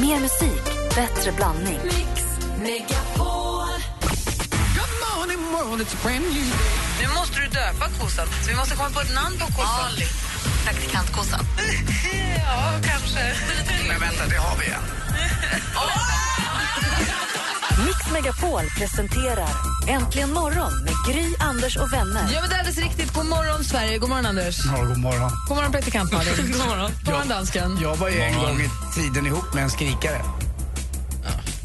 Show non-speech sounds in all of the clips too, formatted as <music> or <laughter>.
Mer musik, bättre blandning. Nu måste du döpa kossan, så vi måste komma på ett namn på kossan. Ali. Praktikantkossan. <laughs> ja, kanske. Men vänta, det har vi en. <laughs> Mix Megapol presenterar Äntligen morgon med Gry, Anders och vänner. Ja, men det är alldeles riktigt. God morgon, Sverige. God morgon, Anders. Ja, god morgon. God morgon, praktikant Malin. <laughs> God morgon. God morgon, dansken. Jag var ju en gång i tiden ihop med en skrikare.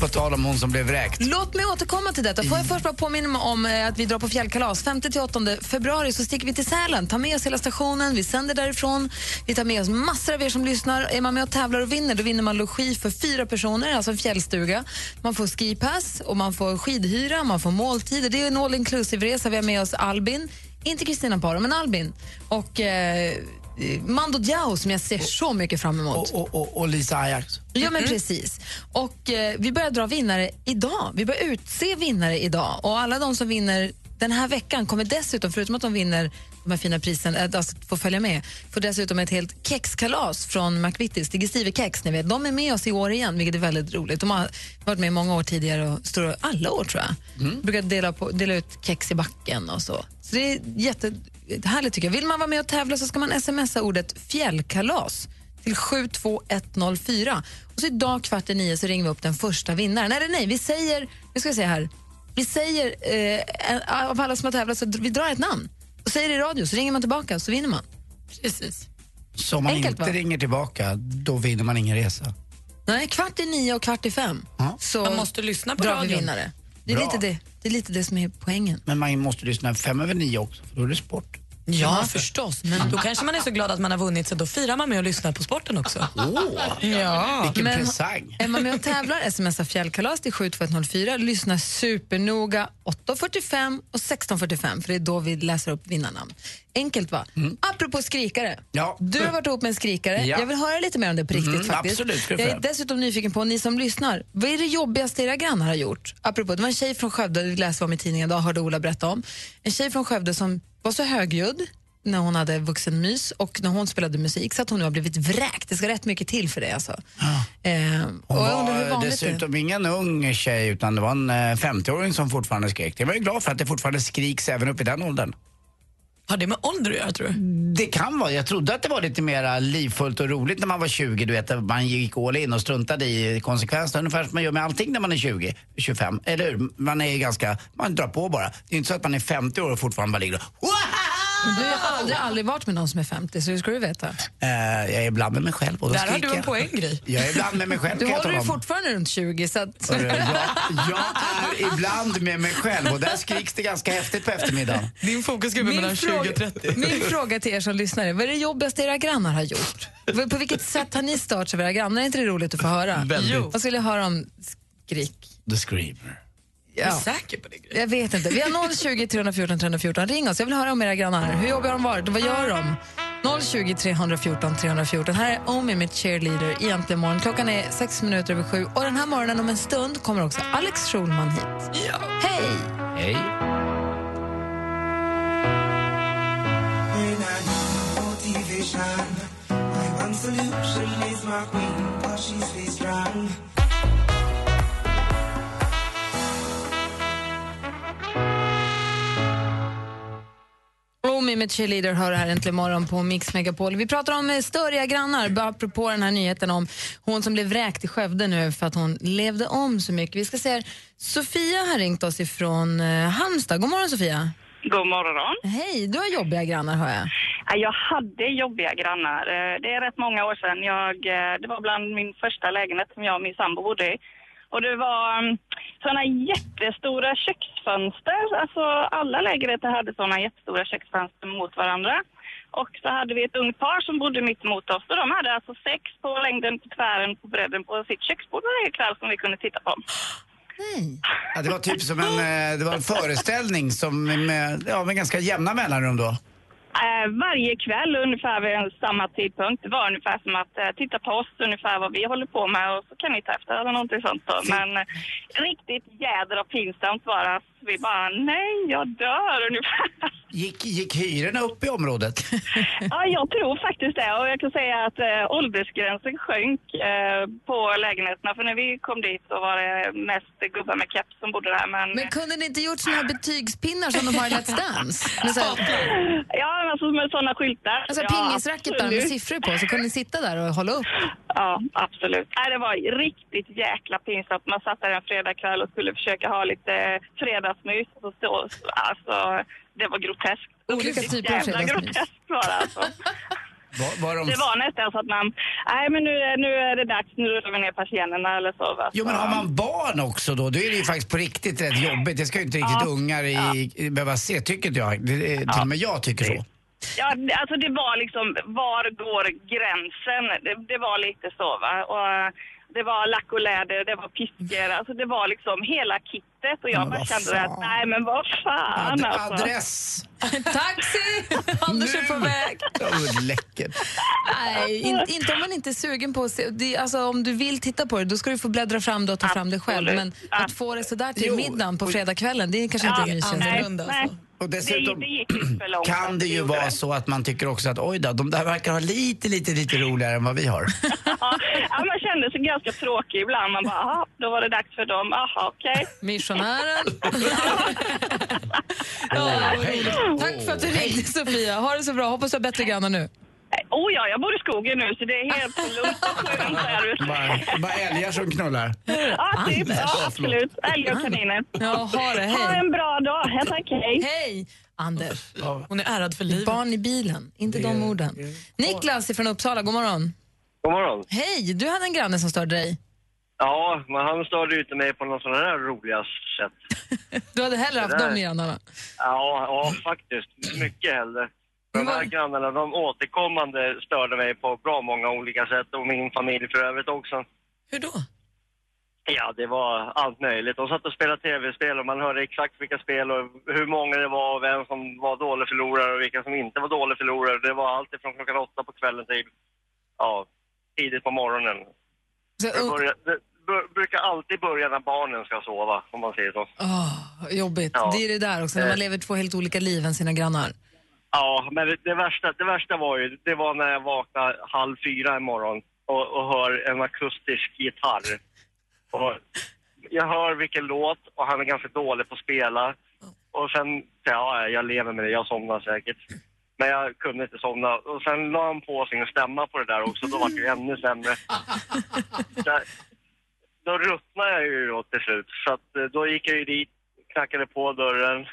På tal om hon som blev vräkt. Låt mig återkomma till detta. Får jag först bara påminna om eh, att vi drar på fjällkalas. 5-8 februari så sticker vi till Sälen. Ta med oss hela stationen, vi sänder därifrån. Vi tar med oss massor av er som lyssnar. Är man med och tävlar och vinner, då vinner man logi för fyra personer, alltså en fjällstuga. Man får skipass och man får skidhyra, man får måltider. Det är en all inclusive-resa. Vi har med oss Albin, inte Kristina Paro, men Albin. Och eh, Mando Diao som jag ser så mycket fram emot. Och, och, och, och Lisa Ajax. Ja, men precis. Och eh, Vi börjar dra vinnare idag. Vi börjar utse vinnare idag. Och Alla de som vinner den här veckan kommer dessutom, förutom att de vinner de här fina prisen, äh, alltså får följa med, får dessutom ett helt kexkalas från McVittys, Digestive-kex. Ni vet. De är med oss i år igen, vilket är väldigt roligt. De har varit med många år tidigare, och står alla år tror jag. Mm. brukar dela, på, dela ut kex i backen och så. Så det är jättehärligt tycker jag. Vill man vara med och tävla så ska man smsa ordet fjällkalas till 72104. Och så idag kvart i nio så ringer vi upp den första vinnaren. Eller nej, vi säger, vi ska se här, vi säger eh, av alla som har tävlat så vi drar ett namn och säger det i radio så ringer man tillbaka så vinner man. Precis. Så om man Enkelt, inte va? ringer tillbaka, då vinner man ingen resa. Nej, kvart i nio och kvart i fem Ja. så Man måste lyssna på drar vi radion. vinnare. Det är, Bra. lite det, det är lite det som är poängen. Men man måste lyssna fem över nio också, för då är det sport. Ja, förstås. Men då kanske man är så glad att man har vunnit så då firar man med och lyssnar på sporten också. Åh, Ja. vilken Men- presang! Är man med och tävlar, smsa fjällkalas till 72104. Lyssna supernoga 8.45 och 16.45 för det är då vi läser upp vinnarnamn. Enkelt va? Apropå skrikare. Mm. Ja. Du har varit ihop med en skrikare. Ja. Jag vill höra lite mer om det på riktigt Mm, faktiskt. absolut, Jag är dessutom nyfiken på, ni som lyssnar, vad är det jobbigaste era grannar har gjort? Apropå, det var en tjej från Skövde, vi läste om i tidningen idag, hörde Ola berätta om. En tjej från Skövde som var så högljudd när hon hade vuxenmys och när hon spelade musik så att hon nu har blivit vräkt. Det ska rätt mycket till för det alltså. Eh, och Hon var vanligt det dessutom ingen ung tjej utan det var en eh, 50-åring som fortfarande skrek. Jag var ju glad för att det fortfarande skriks även upp i den åldern. Har det med ålder att göra tror du? Det kan vara. Jag trodde att det var lite mer livfullt och roligt när man var 20. Du vet, man gick all in och struntade i konsekvenserna. Ungefär som man gör med allting när man är 20, 25. Eller hur? Man är ganska, man drar på bara. Det är inte så att man är 50 år och fortfarande bara ligger och men Du har aldrig, aldrig varit med någon som är 50, så det ska du veta. Eh, jag är ibland med mig själv och då Där har du en jag. poäng, Gry. Jag är ibland med mig själv Du jag håller om. fortfarande runt 20, så att... Jag, jag <laughs> är ibland med mig själv och där skriks det ganska häftigt på eftermiddagen. Din fokusgrupp är mellan 20 och fråga, 30. min fråga till er som lyssnar är, vad är det jobbigaste era grannar har gjort? På vilket sätt har ni stört sig era grannar? Är inte det roligt att få höra? Väldigt. Vad skulle jag höra om skrik? The Screamer. Jag är Ja. säker på det, Gry. Jag vet inte. Vi har 020 314 314. Ring oss. Jag vill höra om era grannar. Hur jobbiga har de varit? Vad gör de? 020 314 314. Här är Omi med Cheerleader i Äntligen morgon. Klockan är sex minuter över sju. Och den här morgonen om en stund kommer också Alex Schulman hit. Ja. Hej! Hej. Omi med Cheerleader hör här äntligen morgon på Mix Megapol. Vi pratar om eh, störiga grannar, apropå den här nyheten om hon som blev vräkt i Skövde nu för att hon levde om så mycket. Vi ska se här. Sofia har ringt oss ifrån eh, Halmstad. God morgon Sofia. God morgon. Hej, du har jobbiga grannar hör jag. Ja, Jag hade jobbiga grannar. Eh, Det är rätt många år sedan. Jag, det var bland min första lägenhet som jag och min sambo bodde i. Och det var mm, såna jättestora köksfönster. Alltså alla lägenheter hade såna jättestora köksfönster mot varandra. Och så hade vi ett ungt par som bodde mitt emot oss. Och de hade alltså sex på längden, på tvären, på bredden på sitt köksbord varje kväll som vi kunde titta på. Nej. Ja, det var typ som en, eh, det var en föreställning som med, ja, med ganska jämna mellanrum då. Eh, varje kväll ungefär vid samma tidpunkt. Det var ungefär som att eh, titta på oss, ungefär vad vi håller på med och så kan ni ta efter eller någonting sånt. Då. Men eh, riktigt jädra pinsamt var det. Vi bara, nej jag dör ungefär. Gick, gick hyrorna upp i området? <laughs> Ja, jag tror faktiskt det. Och jag kan säga att eh, åldersgränsen sjönk eh, på lägenheterna. För när vi kom dit så var det mest gubbar med keps som bodde där. Men, Men kunde ni inte gjort såna här betygspinnar som de har i Let's <laughs> Dance? Med så här, ja, alltså med sådana skyltar. alltså ja, pingisracketar med siffror på, så kunde ni sitta där och hålla upp. Ja, absolut. Nej, det var riktigt jäkla pinsamt. Man satt där en fredagkväll och skulle försöka ha lite fredagsmys. Och så, alltså, det var groteskt. Olika typer av jävla groteskt var det alltså. <laughs> Var, var de... Det var nästan så att man, nej men nu, är- nu är det dags, nu rullar vi ner persiennerna eller så. Va? Jo men har man barn också då, då är det ju faktiskt på riktigt rätt jobbigt. Det ska ju inte riktigt Ja. ungar i, i, behöva se, tycker inte jag. Det, det, till och med jag tycker så. Ja, det- alltså det var liksom, var går gränsen? Det, det var lite så va. Och det var lack och läder, det var piskor, alltså det var liksom hela kittet och jag Men bara vad kände fan. att nej men vad fan Ad, alltså. adress! <laughs> Taxi! <laughs> Anders är på väg. Oh, läckert. Nej, in, inte om man inte är sugen på att se. Det, alltså, om du vill titta på det, då ska du få bläddra fram det och ta fram det själv. Absolut. Men att få det sådär till Jo, middagen på fredagskvällen, det är kanske inte är Ja, mysigt. nej. Och Det, dessutom det gick för långt. kan det ju vara så att man tycker också att oj då, de där verkar ha lite, lite, lite roligare än vad vi har. <laughs> Ja, man kände sig ganska tråkig ibland. Man bara, "Jaha, då var det dags för dem. Jaha, okej. Missionären. <laughs> ja, vad roligt. Tack för att du ringde, Sofia. Ha det så bra. Hoppas du har bättre grannar nu. Oh ja, jag bor i skogen nu så det är helt <laughs> lugnt och skönt där. Bara, bara älgar som knullar. Ja, typ, ja, absolut. Älgar och kaniner. Ja, ha det. Ha Hej. en bra dag. Ja, tack, hej. Hej! Anders, Hon är ärad för livet. barn i bilen. Inte de orden. Niklas från Uppsala, god morgon. God morgon. Hej, du hade en granne som störde dig. Ja, men han störde inte mig på någon sån här roliga sätt. <laughs> Du hade hellre haft Det där- de grannarna. Ja, ja faktiskt. Mycket hellre. De här grannarna, de återkommande störde mig på bra många olika sätt och min familj för övrigt också. Hur då? Ja, det var allt möjligt. De satt och spelade tv-spel och man hörde exakt vilka spel och hur många det var och vem som var dålig förlorare och vilka som inte var dålig förlorare. Det var allt ifrån klockan åtta på kvällen till ja, tidigt på morgonen. Så, Det, uh, börjar, det brukar alltid börja när barnen ska sova, om man säger så. åh, jobbigt. Ja. Det är det där också, när man Eh. lever två helt olika liv än sina grannar. Ja, men det, värsta, det värsta var ju, det var när jag vaknade halv fyra en morgon och, och hör en akustisk gitarr. Och jag hör vilken låt och han är ganska dålig på att spela. Och sen, ja, jag lever med det, jag somnar säkert. Men jag kunde inte somna. Och sen la han på sin stämma på det där också, då var det ju ännu sämre. <laughs> Så, då ruttnade jag ju då till slut. Så att, eh, då gick jag ju dit, knackade på dörren.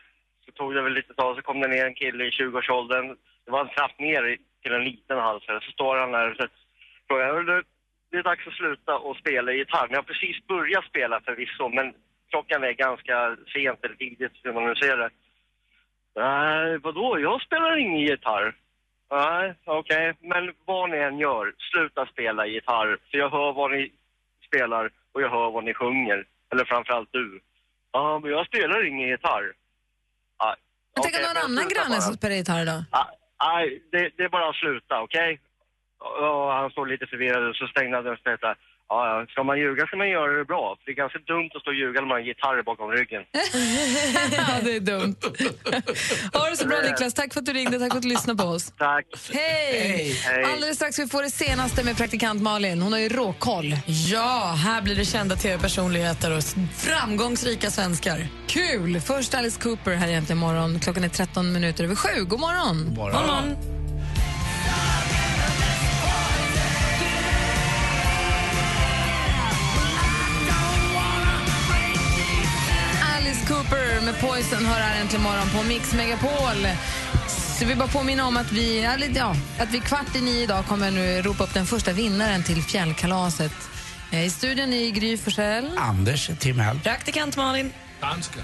Så tog det väl lite tag, så kom det ner en kille i 20-årsåldern. Det var en trapp ner till en liten halsare. Så står han där och så frågar jag, det är dags att sluta och spela gitarr. Men jag har precis börjat spela förvisso, men klockan är ganska sent eller tidigt hur man nu ser det. Nej, vadå? Jag spelar ingen gitarr. Nej, okej. Men vad ni än gör, sluta spela gitarr. För jag hör vad ni spelar och jag hör vad ni sjunger. Eller framförallt du. Ja, men jag spelar ingen gitarr. Nej. Men tänk okej, om någon annan granne som spelar gitarr då? Ah, Nej, det, det är bara att sluta, okej? Och han står lite förvirrad och så stängde han dörren och Ja, ja, ska man ljuga ska man göra det bra. För det är ganska dumt att stå och ljuga när man har en gitarr bakom ryggen. <laughs> ja, det är dumt. <laughs> ha det så bra Niklas, tack för att du ringde, tack för att du lyssnade på oss. Tack. Hej! Hej. Alldeles strax vi få det senaste med praktikant Malin. Hon har ju råkoll. Ja, här blir det kända tv-personligheter och framgångsrika svenskar. Kul! Först Alice Cooper här egentligen morgon. Klockan är 13 minuter över sju. God morgon! Bara. God morgon. Cooper med Poison hör här äntligen morgon på Mix Megapol. Så vi bara påminna om att vi, ja, att vi kvart i nio idag kommer nu ropa upp den första vinnaren till fjällkalaset. Eh, I studion är Gry Forssell. Anders Timell. Praktikant Malin.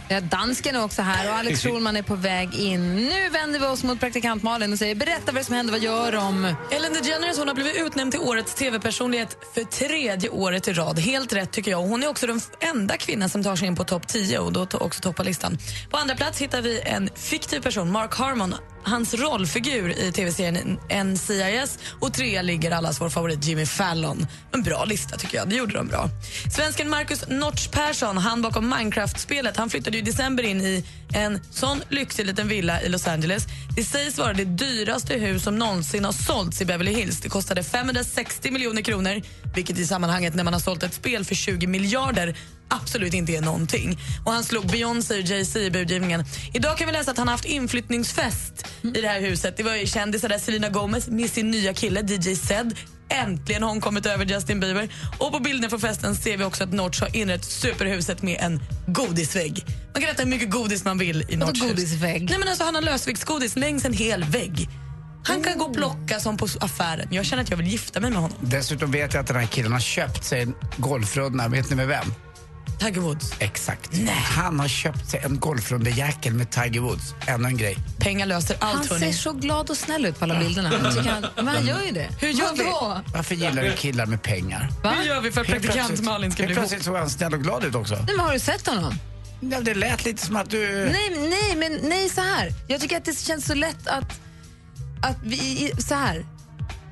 Ja, dansken är också här och Alex <laughs> Schulman är på väg in. Nu vänder vi oss mot praktikant Malin och säger berätta vad som händer, vad gör de? Ellen DeGeneres hon har blivit utnämnd till årets tv-personlighet för tredje året i rad. Helt rätt tycker jag. Hon är också den enda kvinnan som tar sig in på topp 10 och då också toppar listan. På andra plats hittar vi en fiktiv person, Mark Harmon hans rollfigur i tv-serien NCIS och trea ligger allas vår favorit Jimmy Fallon. En bra lista tycker jag. Det gjorde de bra. Svensken Marcus Notch Persson, han bakom Minecraft-spelet, han flyttade ju i december in i en sån lyxig liten villa i Los Angeles. Det sägs vara det dyraste hus som någonsin har sålts i Beverly Hills. Det kostade 560 miljoner kronor, vilket i sammanhanget när man har sålt ett spel för 20 miljarder absolut inte är någonting. Och Han slog Beyoncé och Jay-Z i budgivningen. Idag kan vi läsa att han har haft inflyttningsfest i det här huset. Det var ju kändisar där, Selena Gomez med sin nya kille DJ Zed. Äntligen har hon kommit över Justin Bieber. Och På bilden från festen ser vi också att Notch har inrett superhuset med en godisvägg. Man kan äta hur mycket godis man vill i Notchs godisvägg? Nej, men alltså, han har lösviktsgodis längs en hel vägg. Han kan gå och plocka som på affären. Jag känner att jag vill gifta mig med honom. Dessutom vet jag att den här killen har köpt sig en golfrunda. Vet ni med vem? Tiger Woods. Exakt. Han har köpt sig en golfrundejäkel med Tiger Woods. Ännu en grej. Pengar löser Han allt, ser hörni. så glad och snäll ut på alla bilderna. Han, men han gör ju det. Hur gör vi? Vadå? Varför gillar du killar med pengar? Va? Hur gör vi för att praktikant Malin ska bli ihop? plötsligt såg han snäll och glad ut också. Nej, men har du sett honom? Ja, det lät lite som att du... Nej, nej, men nej, så här. Jag tycker att det känns så lätt att, att vi, så här.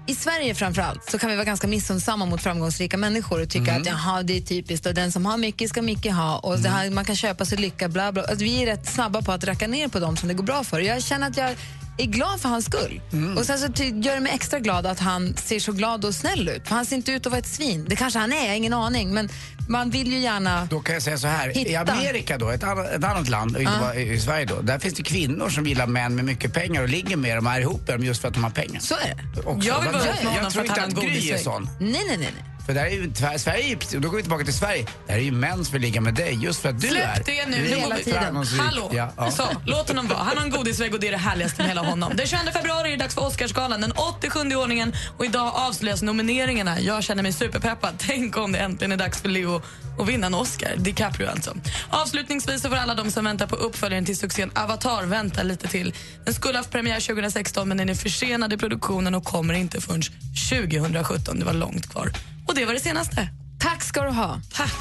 I Sverige framför allt så kan vi vara ganska missunnsamma mot framgångsrika människor och tycka att jaha, det är typiskt och den som har mycket ska mycket ha och det här, man kan köpa sig lycka, bla bla. Alltså, vi är rätt snabba på att racka ner på dem som det går bra för. Jag känner att jag är glad för hans skull. Och sen så gör det mig extra glad att han ser så glad och snäll ut. För han ser inte ut att vara ett svin. Det kanske han är, jag har ingen aning. Men man vill ju gärna... Då kan jag säga så här. I Hitta. Amerika då, ett annat, ett annat land, inte bara i Sverige då, där finns det kvinnor som gillar män med mycket pengar och ligger med dem och är ihop med dem just för att de har pengar. Så är det. Också. Jag vill vara ihop med honom jag för tror att inte han att har en Gry är sån. Nej, nej, nej. nej. För där är ju, Sverige, och då går vi tillbaka till Sverige. Där är ju män som vill ligga med dig just för att du är. Släpp det nu. Är Hela tiden. Hallå! Ja, ja. Så, låt honom vara. Han har en godisvägg och det är det härligaste med hela honom. Den 22 februari är det dags för Oscarsgalan, den 87 i ordningen. Och idag avslöjas nomineringarna. Jag känner mig superpeppad. <laughs> Tänk om det äntligen är dags för Leo att vinna en Oscar. DiCaprio alltså. Avslutningsvis så får alla de som väntar på uppföljaren till succén Avatar vänta lite till. Den skulle haft premiär 2016 men den är försenad i produktionen och kommer inte förrän 2017. Det var långt kvar. Och det var det senaste. Tack ska du ha. Tack.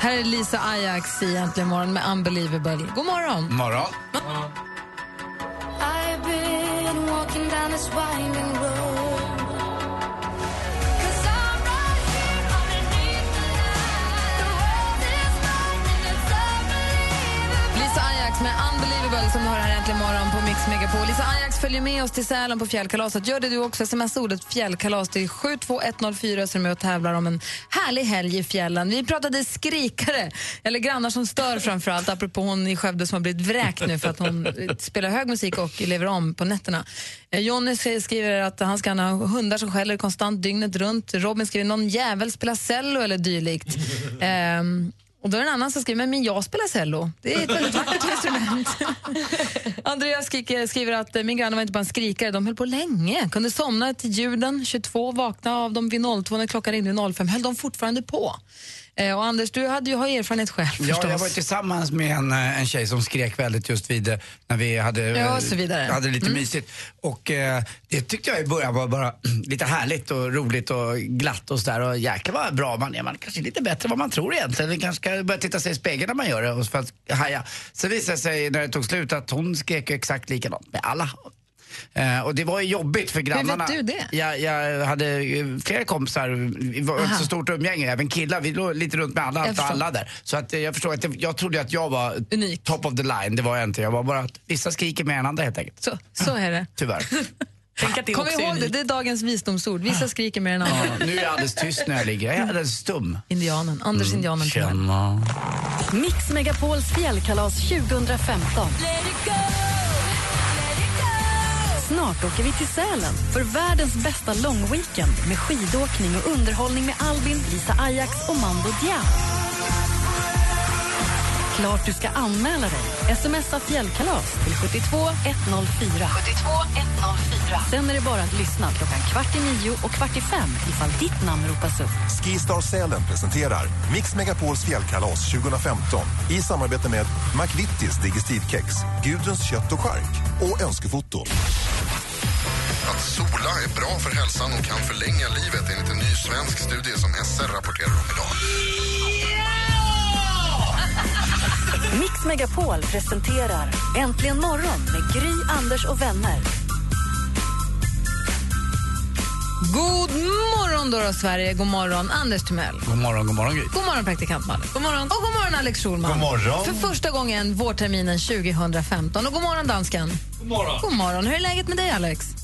Här är Lisa Ajax i Äntligen morgon med Unbelievable. God morgon. Morgon. I've äntligen morgon på Mix Megapol. Lisa Ajax följer med oss till Sälen på fjällkalaset. Gör det du också. Sms ordet fjällkalas till 72104 så är med och tävlar om en härlig helg i fjällen. Vi pratade skrikare, eller grannar som stör framför allt apropå hon i Skövde som har blivit vräkt nu för att hon eh, spelar hög musik och lever om på nätterna. Eh, Jonny skriver att han ska ha hundar som skäller konstant dygnet runt. Robin skriver någon jävel spelar cello eller dylikt. <laughs> Ehm, och då är det en annan som skriver, men jag spelar cello. Det är ett väldigt vackert <laughs> instrument. Andreas skriker, skriver att eh, min granne var inte bara en skrikare, de höll på länge. Kunde somna till ljuden 22, vakna av dem vid 02 när klockan ringde 05. Höll de fortfarande på? Eh, och Anders, du hade ju har erfarenhet själv Ja, förstås. jag var tillsammans med en, eh, en tjej som skrek väldigt just vid eh, när vi hade, Ja, eh, så vidare. hade lite Mm. mysigt. Och eh, det tyckte jag i början var bara <clears throat> lite härligt och roligt och glatt och sådär. Och jäklar vad bra man är. Man kanske är lite bättre än vad man tror egentligen. Man kanske ska börja titta sig i spegeln när man gör det och för att haja. Sen visade det sig när det tog slut att hon skrek exakt likadant med alla. Eh, och det var ju jobbigt för grannarna. du det? Jag, jag hade flera kompisar, vi var ett Aha. så stort umgänge, även killar. Vi låg lite runt med alla, alla där. Så att, eh, jag förstår att det, jag trodde att jag var Unik. top of the line. Det var jag inte. Jag var bara att vissa skriker mer än andra helt enkelt. Så, så är det. <laughs> Tyvärr. <laughs> Det Kom ihåg det, det är dagens visdomsord. Vissa skriker mer än andra. Ja, nu är jag alldeles tyst när jag ligger. Jag är alldeles stum. Indianen, Anders indianen. tyvärr. Känna. Mix Megapols fjällkalas 2015. Snart åker vi till Sälen för världens bästa långweekend med skidåkning och underhållning med Albin, Lisa Ajax och Mando Diao. Klart du ska anmäla dig. Smsa fjällkalas till 72 104. 72 104. Sen är det bara att lyssna klockan kvart i nio och kvart i fem ifall ditt namn ropas upp. Skistar Sälen presenterar Mix Megapols fjällkalas 2015 i samarbete med McVittys Digestivkex, Gudruns kött och chark och Önskefoto. Att sola är bra för hälsan och kan förlänga livet enligt en ny svensk studie som SR rapporterar om idag. Mix Megapol presenterar Äntligen morgon med Gry, Anders och vänner. God morgon då, då Sverige. God morgon Anders Timell. God morgon, god morgon Gry. God morgon praktikant Malin. God morgon. Och god morgon Alex Schulman. God morgon. För första gången vårterminen 2015. Och god morgon dansken. God morgon. God morgon. Hur är läget med dig Alex?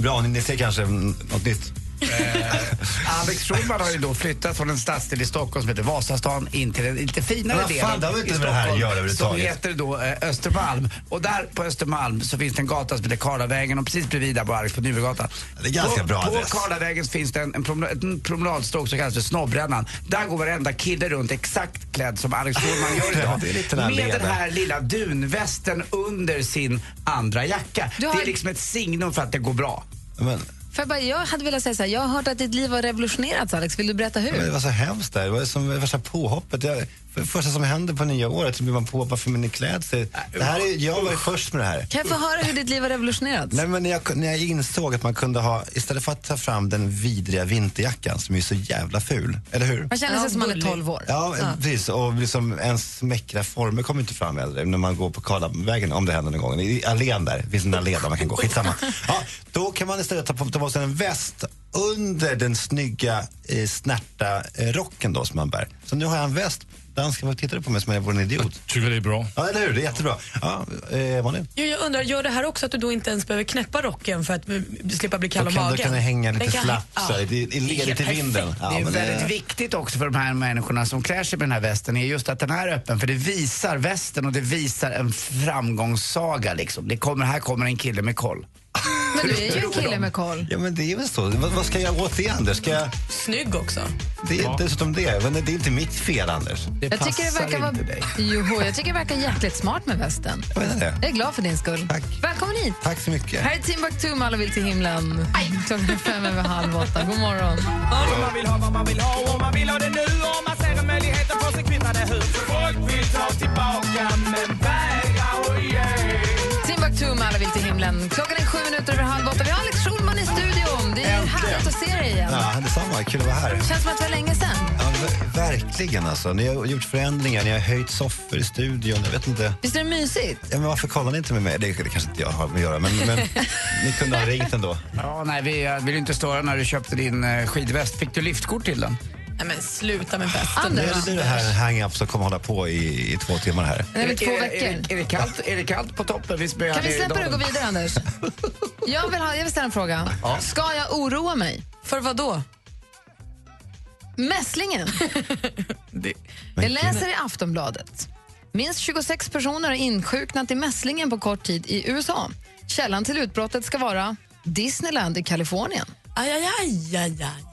Bra, ni, ser kanske mm, något nytt. Eh, Alex Schulman har ju då flyttat från en stadsdel i Stockholm som heter Vasastan in till en lite finare del i inte med det här att Stockholm som heter då eh, Östermalm. Och där på Östermalm så finns det en gata som heter Karlavägen och precis bredvid där på Alex på Nybrogatan. Det är ganska på, bra På adress. Karlavägen finns det en, en, promenad, en promenadstråk som kallas för Snobbrännan. Där går varenda kille runt exakt klädd som Alex Schulman gör <laughs> idag. den här med den här lilla dunvästen under sin andra jacka. Du har- Det är liksom ett signum för att det går bra. Men, för jag, bara, jag hade velat säga så här, jag har hört att ditt liv har revolutionerats Alex. Vill du berätta hur? men det var så hemskt där. Det var som värsta påhoppet. Jag, för första som hände på nya året så blev man påhoppad för min klädsel. Det här är, jag var ju först med det här. Kan jag få höra hur ditt liv har revolutionerats? Nej, men när, jag, när jag insåg att man kunde ha, istället för att ta fram den vidriga vinterjackan som är så jävla ful, eller hur? Man känner sig som man är 12 år. Ja, precis. Och liksom ens mäckra former kommer inte fram äldre när man går på Karlavägen, om det händer någon gång. I allén där, det finns en allé där man kan gå. Skitsamma. Ja, då kan man istället ta på, ta på sig en väst under den snygga, eh, snärta eh, rocken då som man bär. Så nu har jag en väst. Dansken, vad tittar du på mig som om jag vore en idiot? tycker det är bra. Ja, eller hur? Det är jättebra. Ja, eh, Malin? Jo, jag undrar, gör det här också att du då inte ens behöver knäppa rocken för att eh, slippa bli kall om kan, då magen? kan det hänga lite Den kan- slappt ja. det är ledigt i vinden. Ja, det är men väldigt viktigt också för de här människorna som klär sig med den här västen är just att den är öppen för det visar västen och det visar en framgångssaga liksom. Det kommer, här kommer en kille med koll. Men du är ju en kille med koll. Ja, men det är väl så. Vad, vad ska jag åt det, Anders? Ska jag... Snygg också. Det är dessutom det. Men det är inte mitt fel, Anders. Det Jag tycker det verkar vara... Joho, jag tycker det verkar jäkligt smart med västen. Jag menar det. Jag är glad för din skull. Tack. Välkommen hit. Tack så mycket. Här är Timbuktu med Alla vill till himlen. Klockan är fem över halv åtta. God morgon. Man vill ha vad man vill ha och man vill ha det nu och man ser en möjlighet att få sig kvittade hus. Folk vill ta tillbaka men. Timbuktu med Alla vill till himlen. Klockan är sju minuter över halv åtta. Vi har Alex Schulman i studion. Det är härligt att se dig igen. Ja, detsamma. Kul att vara här. Känns som att det var länge sedan. Ja, ver- verkligen alltså. Ni har gjort förändringar, ni har höjt soffor i studion. Jag vet inte. Visst är det mysigt? Ja, men varför kollar ni inte med mig? Det, det kanske inte jag har med att göra, men, men <laughs> ni kunde ha ringt ändå. Ja, nej, vi eh, vill inte störa när du köpte din eh, skidväst. Fick du liftkort till den? Nej, men sluta med västen. Nu Anders. är det det här hang-up som kommer hålla på i, i två timmar här. Det är väl två är, veckor. Är, det- är, det kallt, är det kallt på toppen? Visst blir Kan vi det släppa det och gå vidare, Anders? <laughs> Jag vill, ha, jag vill ställa en fråga. Ska jag oroa mig? För vad då? Mässlingen. <laughs> Jag läser i Aftonbladet. Minst 26 personer har insjuknat i mässlingen på kort tid i USA. Källan till utbrottet ska vara Disneyland i Kalifornien. Aj, aj, aj, aj, aj.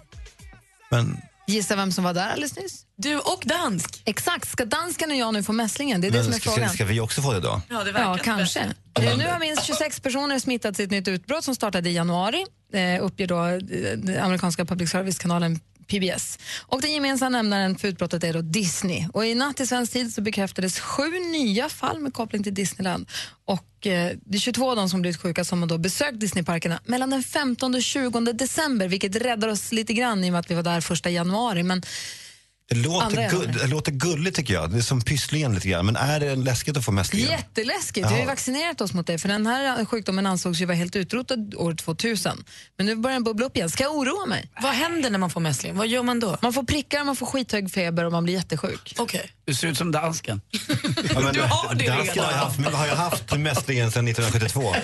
Men, Gissa vem som var där alldeles nyss? Du och dansk. Exakt. Ska dansken och jag nu få mässlingen? Det är det men som är ska, frågan. ska vi också få det då? Ja, det Ja, kanske. Eh, Nu har minst 26 personer smittats i ett nytt utbrott som startade i januari, eh, uppger då eh, den amerikanska public service-kanalen PBS. Och den gemensamma nämnaren för utbrottet är då Disney. Och I natt i svensk tid så bekräftades sju nya fall med koppling till Disneyland. Och eh, det är 22 av dem som blivit sjuka som har då besökt Disneyparkerna mellan den 15 och 20 december, vilket räddar oss lite grann i och med att vi var där första januari. Men det låter, gull, det låter gulligt tycker jag. Det är som Pysslingen lite grann. Men är det läskigt att få mässlingen? Jätteläskigt. Vi har ju vaccinerat oss mot det. För Den här sjukdomen ansågs ju vara helt utrotad år 2000. Men nu börjar den bubbla upp igen. Ska jag oroa mig? Vad händer när man får mässling? Vad gör man då? Man får prickar, man får skithög feber och man blir jättesjuk. Okej. Du ser ut som dansken. <laughs> Ja, men, Du har det Dansken redan. har haft, har ju haft mässlingen sedan 1972. <laughs>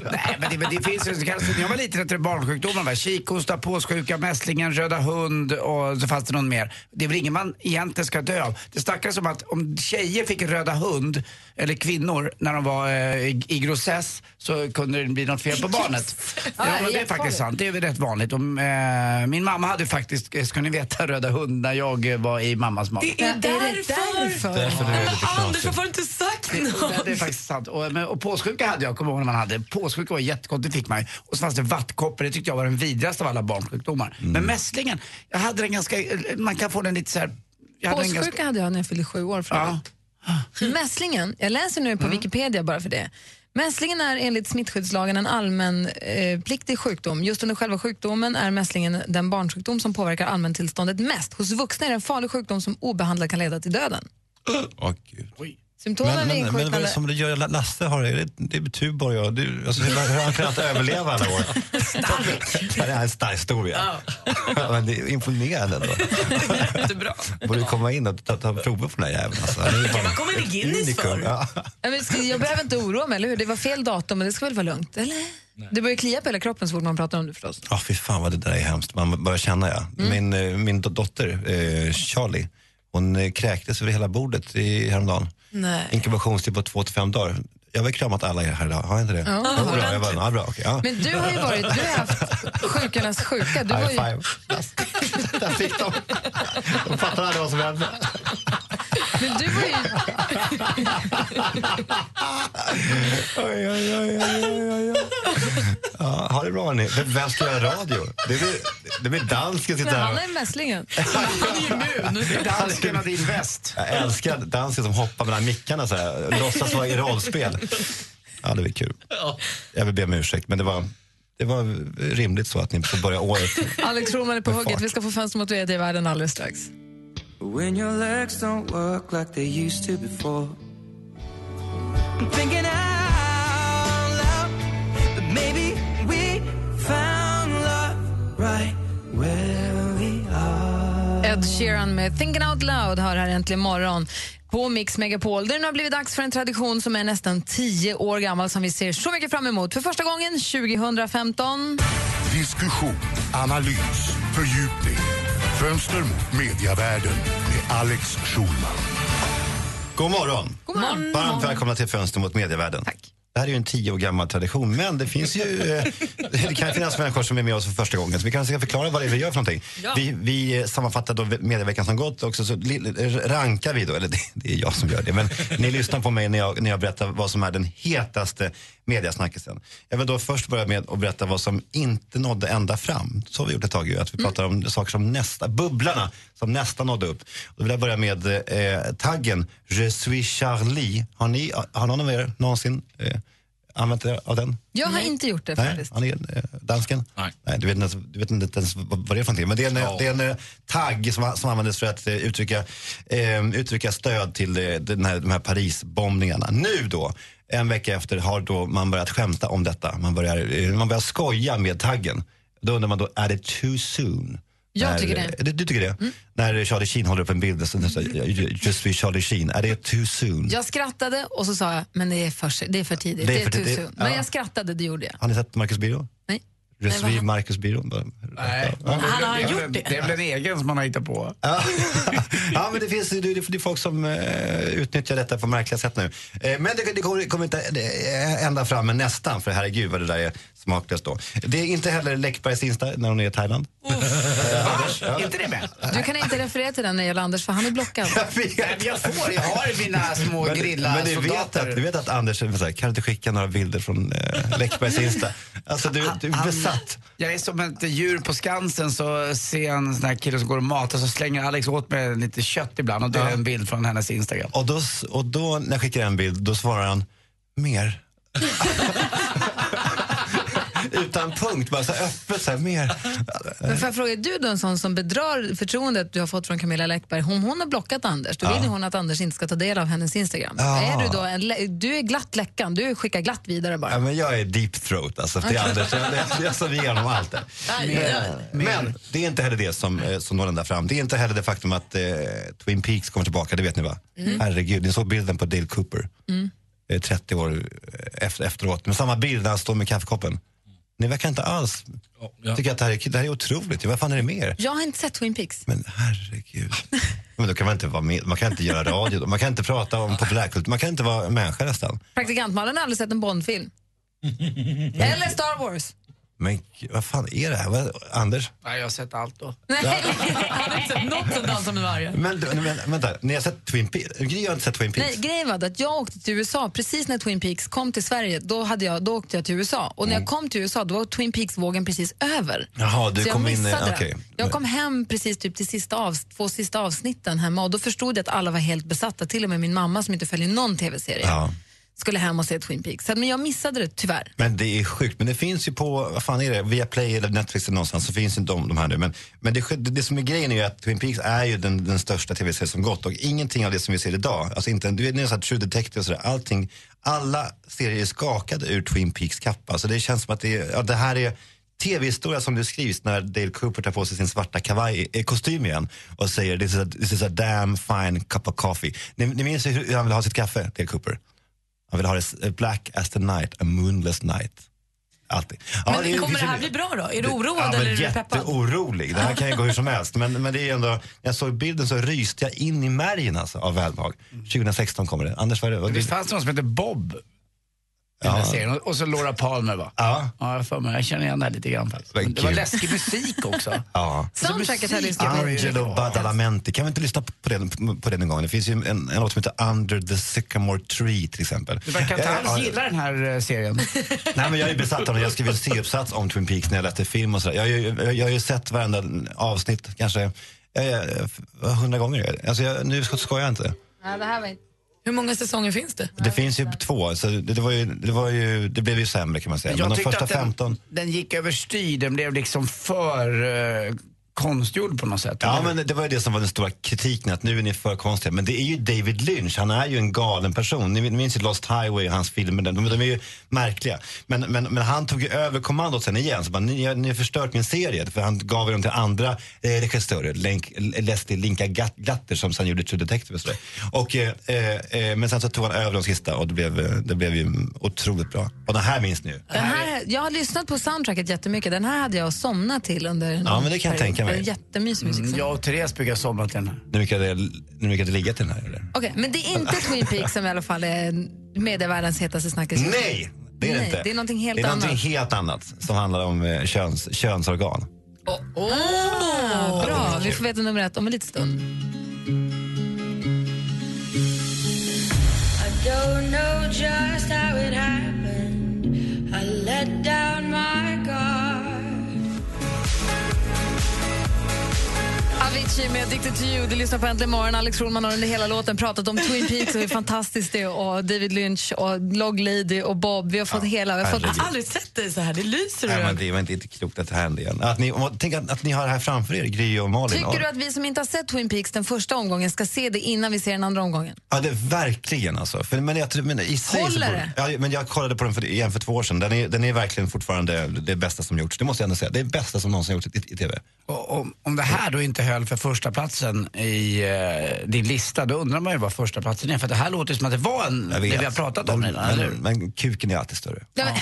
<laughs> Nej, men det, men det finns ju, det när jag var liten hette det barnsjukdomar. Kikhosta, påssjuka, mässlingen, röda hund och så fanns det någon mer. Det är väl ingen man egentligen ska dö av. Det snackas om att om tjejer fick röda hund, eller kvinnor, när de var eh, i, i grossess så kunde det bli något fel på barnet. Ja, men det är faktiskt sant. Det är väl rätt vanligt. Om, eh, min mamma hade faktiskt, eh, ska ni veta, röda hund när jag eh, var i mammas mage. Det är Är det därför. därför? Därför det är lite Anders, knasigt. varför har du inte sagt Det, något? det är faktiskt sant. Och, men, och påssjuka hade jag, kommer ihåg när man hade. Påssjuka var jättegott, det fick man. Och så fanns det vattkoppor, det tyckte jag var den vidrigaste av alla barnsjukdomar. Men mässlingen, jag hade den ganska, man kan få den lite så här. Jag hade Påssjuka hade jag när jag fyllde sju år. För Ja. Mässlingen, jag läser nu på Wikipedia bara för det. Mässlingen är enligt smittskyddslagen en allmänpliktig sjukdom. Just under själva sjukdomen är mässlingen den barnsjukdom som påverkar allmäntillståndet mest. Hos vuxna är det en farlig sjukdom som obehandlad kan leda till döden. Åh, Gud. Symptomen Men, men, men vad är insjuknande... det som det gör Lasse har? Är det, det är Tuborg och du, alltså, hur, hur har han kunnat överleva alla år? Stark! Det är en stark historia. Ja. men det är imponerande ändå. Jättebra. Borde komma in och ta, ta prover på den här jäveln. Alltså. Är komma in i Guinness för? Ja. Ja, men ska- Jag behöver inte oroa mig, eller hur? Det var fel datum, men det ska väl vara lugnt? Eller? Det börjar klia på hela kroppen så fort man pratar om det förstås. Ja, fy fan vad det där är hemskt. Man börjar känna, ja. Min, eh, min do- dotter, eh, Charlie, hon eh, kräktes över hela bordet i, häromdagen. Nej. Inkubationstid på två till fem dagar. Jag har väl kramat alla er här idag, har jag inte det? Ja, bra, jag bara, ja, bra, okej, ja. Men du har ju varit, du har haft sjukarnas sjuka. Du var High ju, five. <laughs> Där fick de. De fattar aldrig vad som hände. men du var ju, Oj, oj, oj, oj, oj, oj. Ja, ha det bra hörni. Vem- Vem ska göra radio? Det blir, det blir dansken sitter men han här. är mässlingen. Han är immun. Dansken har din väst. Jag älskar dansken som hoppar mellan mickarna så här. Låtsas vara i rollspel. Ja, det blir kul. Jag vill be om ursäkt, men det var, det var rimligt så att ni får börja året. Alex Schulman är på hugget. Vi ska få fönster mot i världen alldeles strax. When your legs don't work like they used to before. I'm thinking out loud that maybe we found love right where we are. Ed Sheeran med Thinking Out Loud har här äntligen morgon på Mix Megapol. Det har blivit dags för en tradition som är nästan tio år gammal som vi ser så mycket fram emot. För första gången 2015. Diskussion, analys, fördjupning. Fönster mot mediavärlden med Alex Schulman. God morgon. God morgon. Varmt välkomna till Fönster mot medievärlden. Tack. Det här är ju en tio år gammal tradition, men det finns ju eh, <laughs> det kan finnas människor som är med oss för första gången. Så vi kanske ska förklara vad det är vi gör för någonting. Vi, vi eh, sammanfattar då medieveckan som gått och så li- rankar vi då, eller det, det är jag som gör det, men ni <laughs> lyssnar på mig när jag, när jag berättar vad som är den hetaste mediasnackisen. Jag vill då först börja med att berätta vad som inte nådde ända fram. Så har vi gjort ett tag ju, att vi pratar om saker som nästa, bubblarna som nästan nådde upp. Då vill jag börja med eh, taggen Je suis Charlie. Har, ni, har någon av er någonsin eh, använt er av den? Jag har inte gjort det Nej, faktiskt. han är eh, dansken? Nej. du, vet inte, du vet inte ens vad, det är för någonting. Men det är en, det är en eh, tagg som, som användes för att eh, uttrycka, eh, uttrycka stöd till den här, de här Parisbombningarna. Nu då, en vecka efter, har då man börjat skämta om detta. Man börjar, eh, man börjar skoja med taggen. Då undrar man då, är det too soon? Jag När- tycker det. Mm. Du, du tycker det? När Charlie Sheen håller upp en bild, så, så, just vid Charlie Sheen, är det too soon? Jag skrattade och så sa jag, men det är för, det är för tidigt. Det Det är är, för too tidigt, soon. ja. Men jag skrattade, det gjorde jag. Har ni sett Marcus Birro? Han- Marcus Birro? Nej, Han har det, är gjort det. det är väl en egen som man har hittat på. Ja, <laughs> ja men det finns det, det, är folk som eh, utnyttjar detta på märkliga sätt nu. Eh, men det, det kommer, kommer inte ända fram, men nästan, för herregud vad det där är smaklöst då. Det är inte heller Läckbergs Insta när hon är i Thailand. Ja. inte det med? Du kan inte referera till den när gäller Anders, för han är blockad. Jag vet. Jag får, jag har mina små Men, grilla men du, vet att, du vet att Anders här, kan du inte skicka några bilder från eh, Läckbergs Insta? Alltså du, du är besatt. Jag är som ett djur på Skansen så ser jag en sån här kille som går och matar så slänger Alex åt mig lite kött ibland och det är en bild från hennes Instagram. Och då, och då när jag skickar en bild, då svarar han mer. <laughs> Utan punkt, bara så öppet så här, mer. Men får jag fråga, är du då en sån som bedrar förtroendet du har fått från Camilla Läckberg? Hon, hon har blockat Anders. Då vill hon att Anders inte ska ta del av hennes Instagram. Ja. Är du då en, du är glatt läckan, du skickar glatt vidare bara. Ja, men jag är deep throat alltså, till Anders. Jag, jag, jag såg igenom allt det. Men det är inte heller det som, eh, som når ända fram. Det är inte heller det faktum att eh, Twin Peaks kommer tillbaka, det vet ni va? Herregud, ni såg bilden på Dale Cooper. Eh, 30 år eh, efter, efteråt. Men samma bild när han står med kaffekoppen. Ni verkar inte alls ja. tycka att det här, är, det här är otroligt. Vad fan är det mer? Jag har inte sett Twin Peaks. Men herregud. Men då kan man inte vara med. Man kan inte göra radio. då. Man kan inte prata om populärkultur. Man kan inte vara människa nästan. Praktikant Malin har aldrig sett en Bondfilm. <laughs> Eller Star Wars. Men vad fan är det här? Vad, Anders? Nej, jag har sett allt då. Nej. <laughs> Har du inte sett något som dansar med vargen? Men, men vänta, ni har sett Twin Peaks? Gry har inte sett Twin Peaks. Nej, grejen var att jag åkte till USA precis när Twin Peaks kom till Sverige. Då, hade jag, då åkte jag till USA. Och när jag kom till USA då var Twin Peaks-vågen precis över. Mm. Jaha, du Så jag kom in... missade Okej. den. Jag kom hem precis typ till sista av, två sista avsnitten hemma och då förstod jag att alla var helt besatta, till och med min mamma som inte följer någon tv-serie. Ja skulle hem och se Twin Peaks. Men jag missade det tyvärr. Men det är sjukt. Men det finns ju på, vad fan är det, via Play eller Netflix eller någonstans så finns inte de, de här nu. Men, men det, det, det som är grejen är ju att Twin Peaks är ju den, den största tv-serien som gått och ingenting av det som vi ser idag, alltså inte, du vet, det är så här True Detective och sådär, allting, alla serier är skakade ur Twin Peaks kappa. Så det känns som att det, ja, det här är tv-historia som det skrivs när Dale Cooper tar på sig sin svarta kavaj, eh, kostym igen och säger this is, a, this is a damn fine cup of coffee. Ni, ni minns hur han vill ha sitt kaffe, Dale Cooper? Han vill ha det black as the night, a moonless night. Alltid. Ja, Men det kommer det här bli bra då? Är du det- oroad ja, eller är du peppad? Jätteorolig. Det här kan ju gå hur som helst. Men, men det är ändå, när jag såg bilden så ryste jag in i märgen alltså, av välbehag. 2016 kommer det. Anders, vad är det? Visst fanns det någon som heter Bob? Ja. serien. Och- så Laura Palmer va? Ja. Ja, jag, får mig. jag känner igen det här lite grann faktiskt. Men Men Det var läskig musik också. <laughs> Ja. Soundtracket lyssnar jag på. Angelo Badalamenti. Kan vi inte lyssna på den, på den en gång? Det finns ju en, en låt som heter Under the Sycamore Tree till exempel. Du verkar inte alls gilla den här eh, serien. <laughs> Nej, men jag är besatt av den. Jag skrev en C-uppsats om Twin Peaks när jag läste film och sådär. Jag, har ju- jag, jag har ju sett varenda avsnitt kanske eh, hundra gånger. Alltså jag, nu ska- skojar jag inte. Ja, det här var inte... Hur många säsonger finns det? Det finns ju två, så det, det, var ju, det, var ju, det blev ju sämre kan man säga. Men Jag de tyckte första att den, 15... den gick överstyr. Den blev liksom för eh, konstgjord på något sätt. Ja, men det var ju det som var den stora kritiken, att nu är ni för konstiga. Men det är ju David Lynch, han är ju en galen person. Ni minns ju Lost Highway och hans filmer, de, de är ju märkliga. Men, men, men han tog ju över kommandot sen igen, så bara, ni, har- ni har förstört min serie. För han gav dem till andra eh, regissörer, Lenk, Leslie Linka Glatter som sen gjorde True Detective och sådär. Och, eh, eh, men sen så tog han över de sista och det blev, eh, det blev ju otroligt bra. Och den här minns ni ju. Den här, jag har lyssnat på soundtracket jättemycket. Den här hade jag somnat till under Ja, men det kan jag tänka mig. Det är Jättemysig musik. Mm, jag och Therese brukar somna till den här. Nu mycket hade, nu mycket hade ligga till den här. Eller? Okej, men det är inte Twin Peaks som i alla fall är medievärldens hetaste snackis. Nej, det är det Nej, inte. det är någonting helt det är någonting annat. helt annat som handlar om eh, köns, könsorgan. Ah, bra, vi får veta nummer ett om en liten stund. I don't know just how it happened. Avicii med Addicted to you. Du lyssnar på Äntligen morgon. Alex Schulman har under hela låten pratat om Twin Peaks och hur fantastiskt det är och David Lynch och Log Lady och Bob. Vi har fått hela... Vi har fått, Jag har aldrig sett dig så här. Det lyser Nej, men ögonen. det var inte, klokt att det händer igen. Att ni, tänk att, att ni har det här framför er, Gry och Malin. tycker du att vi som inte har sett Twin Peaks den första omgången ska se det innan vi ser den andra omgången? Ja, det, verkligen alltså. För, men jag, men i sig Håller det? Ja, men jag kollade på den för, igen för två år sedan. Den är, den är verkligen fortfarande det bästa som gjorts. Det måste jag ändå säga. Det är det bästa som någonsin gjorts i, i TV. Om, om det här då inte höll för första platsen i eh, din lista, då undrar man ju vad första platsen är. För det här låter som att det var en, det vi har pratat om men, redan, eller hur? men, men kuken är alltid större. Ja, men,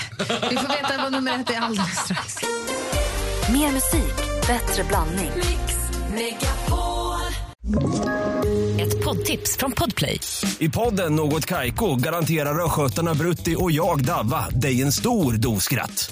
vi får veta vad nummer ett är alldeles strax. Mer musik, bättre blandning. Ett poddtips från Podplay. I podden Något Kaiko garanterar östgötarna Brutti och jag, Davva, dig en stor dos skratt.